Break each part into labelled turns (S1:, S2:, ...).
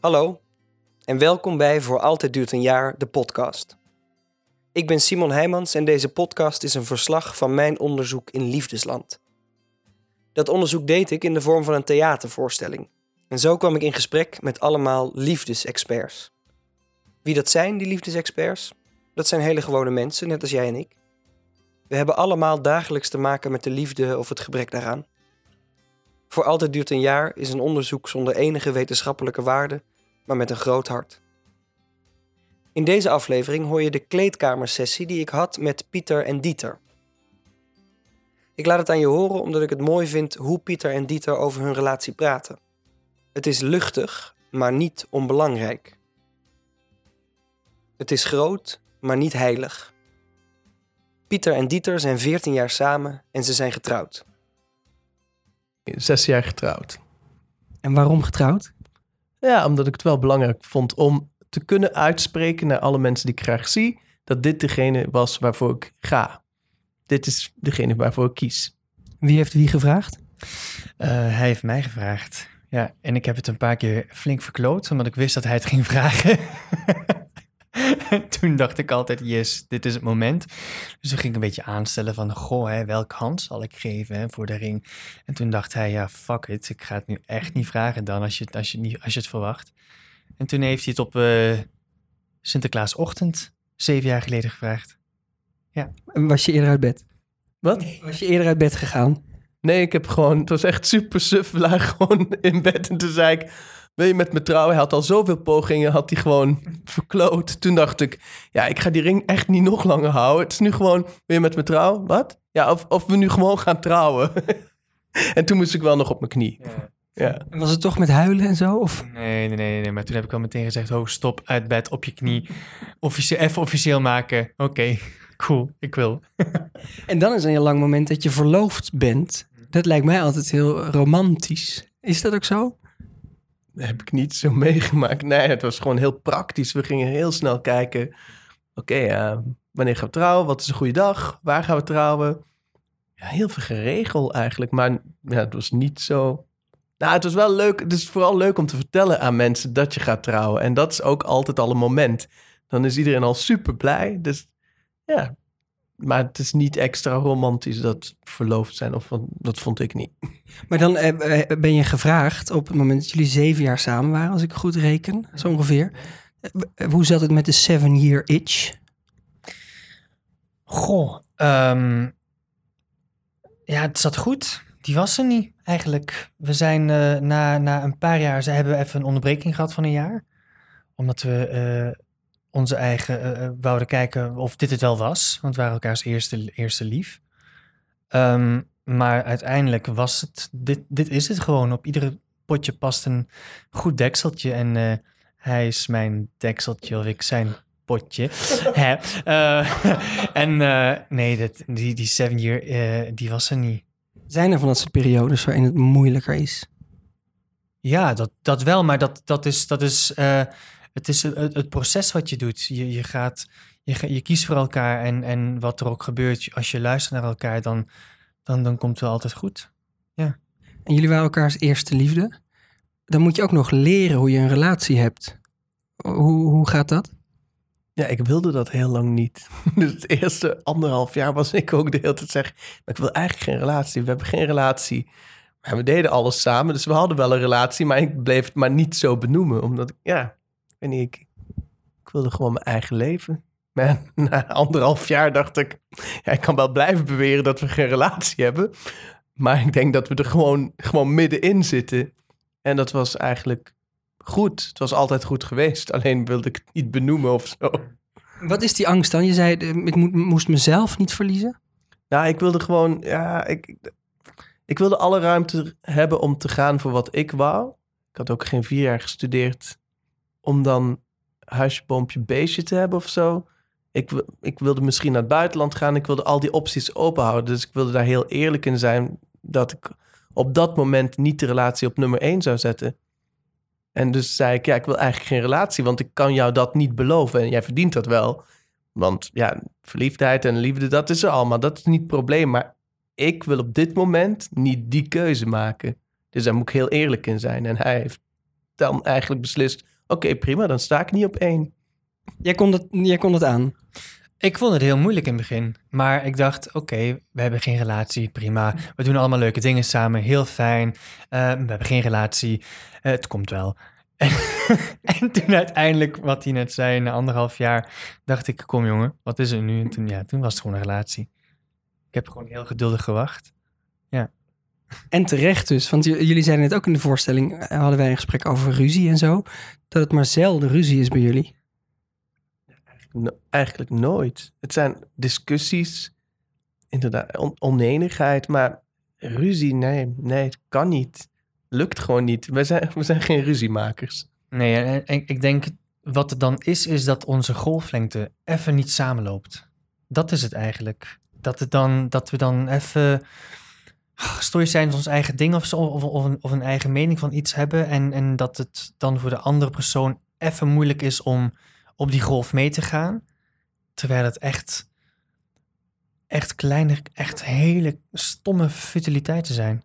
S1: Hallo en welkom bij Voor Altijd Duurt een Jaar, de podcast. Ik ben Simon Heijmans en deze podcast is een verslag van mijn onderzoek in Liefdesland. Dat onderzoek deed ik in de vorm van een theatervoorstelling. En zo kwam ik in gesprek met allemaal liefdesexperts. Wie dat zijn, die liefdesexperts? Dat zijn hele gewone mensen, net als jij en ik. We hebben allemaal dagelijks te maken met de liefde of het gebrek daaraan. Voor altijd duurt een jaar is een onderzoek zonder enige wetenschappelijke waarde, maar met een groot hart. In deze aflevering hoor je de kleedkamersessie die ik had met Pieter en Dieter. Ik laat het aan je horen omdat ik het mooi vind hoe Pieter en Dieter over hun relatie praten. Het is luchtig, maar niet onbelangrijk. Het is groot, maar niet heilig. Pieter en Dieter zijn 14 jaar samen en ze zijn getrouwd.
S2: Zes jaar getrouwd.
S3: En waarom getrouwd?
S2: Ja, omdat ik het wel belangrijk vond om te kunnen uitspreken naar alle mensen die ik graag zie, dat dit degene was waarvoor ik ga. Dit is degene waarvoor ik kies.
S3: Wie heeft wie gevraagd?
S4: Uh, hij heeft mij gevraagd. Ja, en ik heb het een paar keer flink verkloot, omdat ik wist dat hij het ging vragen. toen dacht ik altijd, yes, dit is het moment. Dus toen ging ik een beetje aanstellen van, goh, hè, welke hand zal ik geven hè, voor de ring? En toen dacht hij, ja, fuck it, ik ga het nu echt niet vragen dan als je, als je, niet, als je het verwacht. En toen heeft hij het op uh, Sinterklaasochtend, zeven jaar geleden, gevraagd. Ja.
S3: En was je eerder uit bed?
S2: Wat?
S3: Was je eerder uit bed gegaan?
S2: Nee, ik heb gewoon, het was echt super suf, gewoon in bed en toen zei ik wil je met me trouwen? Hij had al zoveel pogingen, had hij gewoon verkloot. Toen dacht ik, ja, ik ga die ring echt niet nog langer houden. Het is nu gewoon, wil je met me trouwen? Wat? Ja, of, of we nu gewoon gaan trouwen. en toen moest ik wel nog op mijn knie. Ja. ja.
S3: En was het toch met huilen en zo? Of?
S4: Nee, nee, nee, nee, maar toen heb ik al meteen gezegd, oh, stop, uit bed, op je knie. Officieel, even officieel maken. Oké, cool, ik wil.
S3: en dan is er een heel lang moment dat je verloofd bent. Dat lijkt mij altijd heel romantisch. Is dat ook zo?
S2: Heb ik niet zo meegemaakt. Nee, het was gewoon heel praktisch. We gingen heel snel kijken. Oké, okay, wanneer gaan we trouwen? Wat is een goede dag? Waar gaan we trouwen? Ja, heel veel geregeld eigenlijk. Maar ja, het was niet zo... Nou, het was wel leuk. Het is vooral leuk om te vertellen aan mensen dat je gaat trouwen. En dat is ook altijd al een moment. Dan is iedereen al super blij. Dus ja, maar het is niet extra romantisch dat verloofd zijn. Of dat vond ik niet.
S3: Maar dan eh, eh, ben je gevraagd op het moment dat jullie zeven jaar samen waren, als ik goed reken, zo ongeveer. Eh, hoe zat het met de seven year itch?
S4: Goh, um, ja, het zat goed. Die was er niet eigenlijk. We zijn na, na een paar jaar, ze hebben even een onderbreking gehad van een jaar. Omdat we onze eigen uh, wouden kijken of dit het wel was. Want we waren elkaars eerste, eerste lief. Um, maar uiteindelijk was het, dit, dit is het gewoon. Op iedere potje past een goed dekseltje. En uh, hij is mijn dekseltje of ik zijn potje. Hè? Uh, en nee, dat, die, die seven year, die was er niet.
S3: Zijn er van dat soort periodes waarin het moeilijker is?
S4: Ja, dat, dat wel. Maar dat, dat is... Dat is het is het, het, proces wat je doet. Je, je, gaat, je, je kiest voor elkaar en, en wat er ook gebeurt, als je luistert naar elkaar, dan, dan, dan komt het wel altijd goed. Ja.
S3: En jullie waren elkaars eerste liefde. Dan moet je ook nog leren hoe je een relatie hebt. Hoe, hoe gaat dat?
S2: Ja, ik wilde dat heel lang niet. Dus het eerste anderhalf jaar was ik ook de hele tijd zeggen... Maar ik wil eigenlijk geen relatie. We hebben geen relatie. Maar we deden alles samen, dus we hadden wel een relatie. Maar ik bleef het maar niet zo benoemen. Omdat ik, ja, en ik, ik wilde gewoon mijn eigen leven. Maar na anderhalf jaar dacht ik, ja, ik kan wel blijven beweren dat we geen relatie hebben. Maar ik denk dat we er gewoon, gewoon middenin zitten. En dat was eigenlijk goed. Het was altijd goed geweest. Alleen wilde ik het niet benoemen of zo.
S3: Wat is die angst dan? Je zei, ik moest mezelf niet verliezen?
S2: Nou, ik wilde gewoon, ja, ik, ik wilde alle ruimte hebben om te gaan voor wat ik wou. Ik had ook geen vier jaar gestudeerd om dan huisje, boompje, beestje te hebben of zo. Ik, ik wilde misschien naar het buitenland gaan. Ik wilde al die opties open houden. Dus ik wilde daar heel eerlijk in zijn dat ik op dat moment niet de relatie op nummer één zou zetten. En dus zei ik, ja, ik wil eigenlijk geen relatie, want ik kan jou dat niet beloven. En jij verdient dat wel. Want ja, verliefdheid en liefde, dat is er allemaal. Dat is niet het probleem. Maar ik wil op dit moment niet die keuze maken. Dus daar moet ik heel eerlijk in zijn. En hij heeft dan eigenlijk beslist... oké, prima, dan sta ik niet op één.
S3: Jij kon dat, jij kon dat aan.
S4: Ik vond het heel moeilijk in het begin. Maar ik dacht, oké, we hebben geen relatie, prima. We doen allemaal leuke dingen samen, heel fijn. Eh, we hebben geen relatie, eh, het komt wel. En, en toen uiteindelijk, wat hij net zei, na anderhalf jaar, dacht ik, kom jongen, wat is er nu? En toen, ja, toen was het gewoon een relatie. Ik heb gewoon heel geduldig gewacht.
S3: En terecht dus, want jullie zeiden net ook in de voorstelling, eh, hadden wij een gesprek over ruzie en zo, dat het maar zelden ruzie is bij jullie.
S2: No- eigenlijk nooit. Het zijn discussies, inderdaad, on- oneenigheid, maar ruzie, nee, nee, het kan niet. Lukt gewoon niet. We zijn, we zijn geen ruziemakers.
S4: Nee, en, en ik denk, wat het dan is, is dat onze golflengte even niet samenloopt. Dat is het eigenlijk. Dat, het dan, dat we dan even story zijn ons eigen ding of of, of, een, of een eigen mening van iets hebben. En, en dat het dan voor de andere persoon even moeilijk is om op die golf mee te gaan. Terwijl het echt, echt kleine, echt hele stomme futiliteiten zijn.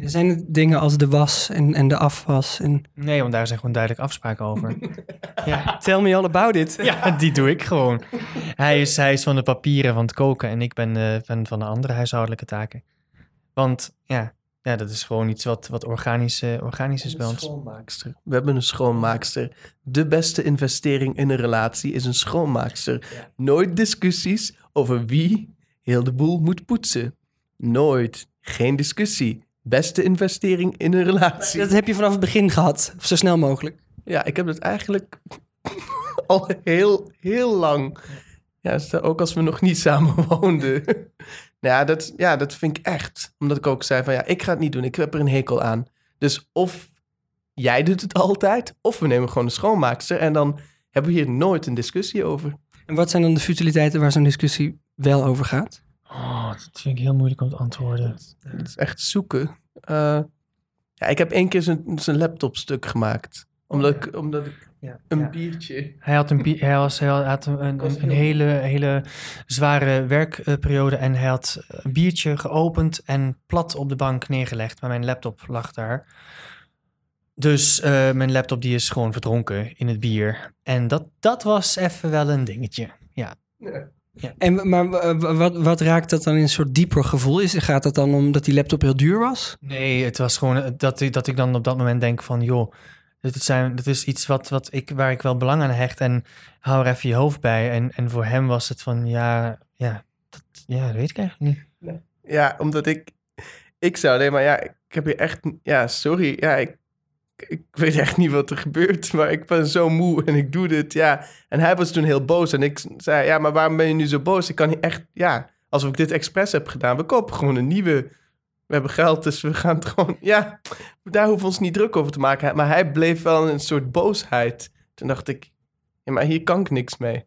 S3: Er zijn dingen als de was en, en de afwas. En...
S4: Nee, want daar zijn gewoon duidelijk afspraken over. ja.
S3: Tell me all about it.
S4: Ja, die doe ik gewoon. Hij is, hij is van de papieren van het koken en ik ben eh, van, van de andere huishoudelijke taken. Want ja, ja dat is gewoon iets wat, wat organisch, organisch is bij ons.
S2: Schoonmaakster. We hebben een schoonmaakster. De beste investering in een relatie is een schoonmaakster. Nooit discussies over wie heel de boel moet poetsen. Nooit. Geen discussie. Beste investering in een relatie.
S3: Dat heb je vanaf het begin gehad, zo snel mogelijk.
S2: Ja, ik heb dat eigenlijk al heel, heel lang. Ja, ook als we nog niet samen woonden. Nou ja, dat, ja, dat vind ik echt. Omdat ik ook zei van ja, ik ga het niet doen. Ik heb er een hekel aan. Dus of jij doet het altijd, of we nemen gewoon een schoonmaakster. En dan hebben we hier nooit een discussie over.
S3: En wat zijn dan de futiliteiten waar zo'n discussie wel over gaat?
S4: Oh, dat vind ik heel moeilijk om te antwoorden.
S2: Het is echt zoeken. Eh, ja, ik heb één keer zijn, zijn laptop stuk gemaakt. Omdat, ik, omdat ik
S4: Ja,
S2: een
S4: ja.
S2: biertje...
S4: Hij had, een, hij was, hij had een, een, hele, hele zware werkperiode en hij had een biertje geopend en plat op de bank neergelegd. Maar mijn laptop lag daar. Dus eh, mijn laptop die is gewoon verdronken in het bier. En dat, dat was even wel een dingetje. Ja.
S3: En, maar w- wat, wat raakt dat dan in een soort dieper gevoel? Is, gaat dat dan omdat die laptop heel duur was?
S4: Nee, het was gewoon eh, dat, ik- dat ik dan op dat moment denk van... joh, dit, zijn, dit is iets wat, wat ik, waar ik wel belang aan hecht en hou er even je hoofd bij. En, en voor hem was het van ja, ja, dat, ja, dat weet ik eigenlijk niet.
S2: Ja, omdat ik... Ik zou alleen maar... Ja, ik heb hier echt... Ja, sorry. Ja, ik, ik weet echt niet wat er gebeurt. Maar ik ben zo moe en ik doe dit. Ja. En hij was toen heel boos. En ik zei... Ja, maar waarom ben je nu zo boos? Ik kan niet echt... Ja, alsof ik dit expres heb gedaan. We kopen gewoon een nieuwe. We hebben geld, dus we gaan het gewoon... Ja, daar hoeven we ons niet druk over te maken. Maar hij bleef wel in een soort boosheid. Toen dacht ik... Ja, maar hier kan ik niks mee.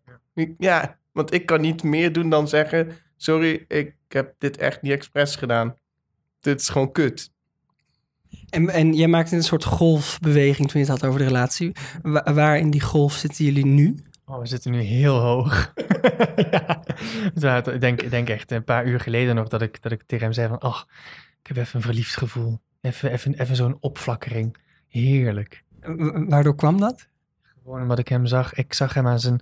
S2: Ja, want ik kan niet meer doen dan zeggen... Sorry, ik heb dit echt niet expres gedaan. Dit is gewoon kut.
S3: En, en jij maakte een soort golfbeweging toen je het had over de relatie. Wa- waar in die golf zitten jullie nu?
S4: Oh, we zitten nu heel hoog. ja. Ik, denk, ik denk echt een paar uur geleden nog dat ik, dat ik tegen hem zei van... Oh, ik heb even een verliefd gevoel. Even, even, even zo'n opflakkering. Heerlijk.
S3: Waardoor kwam dat?
S4: Gewoon omdat ik hem zag. Ik zag hem aan zijn,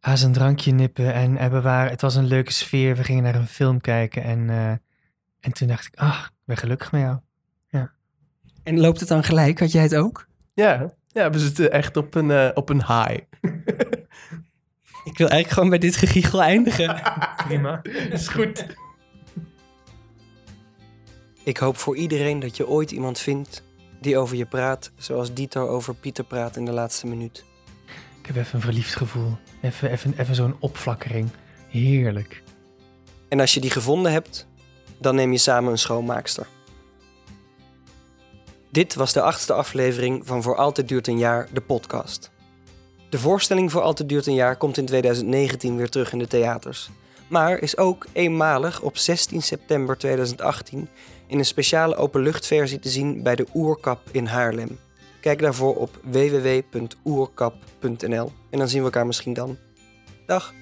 S4: aan zijn drankje nippen. En, en we waren, het was een leuke sfeer. We gingen naar een film kijken. En, eh, en toen dacht ik, ah, ik ben gelukkig met jou.
S3: En loopt het dan gelijk? Had jij het ook?
S2: Ja, ja we zitten echt op een, eh, op een high.
S3: Ik wil eigenlijk gewoon bij dit gegiegel eindigen.
S4: Prima.
S2: is goed.
S1: Ik hoop voor iedereen dat je ooit iemand vindt die over je praat, zoals Dieter over Pieter praat in de laatste minuut.
S4: Ik heb even een verliefd gevoel. Even, even, even zo'n opflakkering. Heerlijk.
S1: En als je die gevonden hebt, dan neem je samen een schoonmaakster. Dit was de achtste aflevering van Voor Altijd Duurt een Jaar, de podcast. De voorstelling Voor Altijd Duurt een Jaar komt in 2019 weer terug in de theaters. Maar is ook eenmalig op 16 september 2018 in een speciale openluchtversie te zien bij de Oerkap in Haarlem. Kijk daarvoor op www.oerkap.nl en dan zien we elkaar misschien dan. Dag!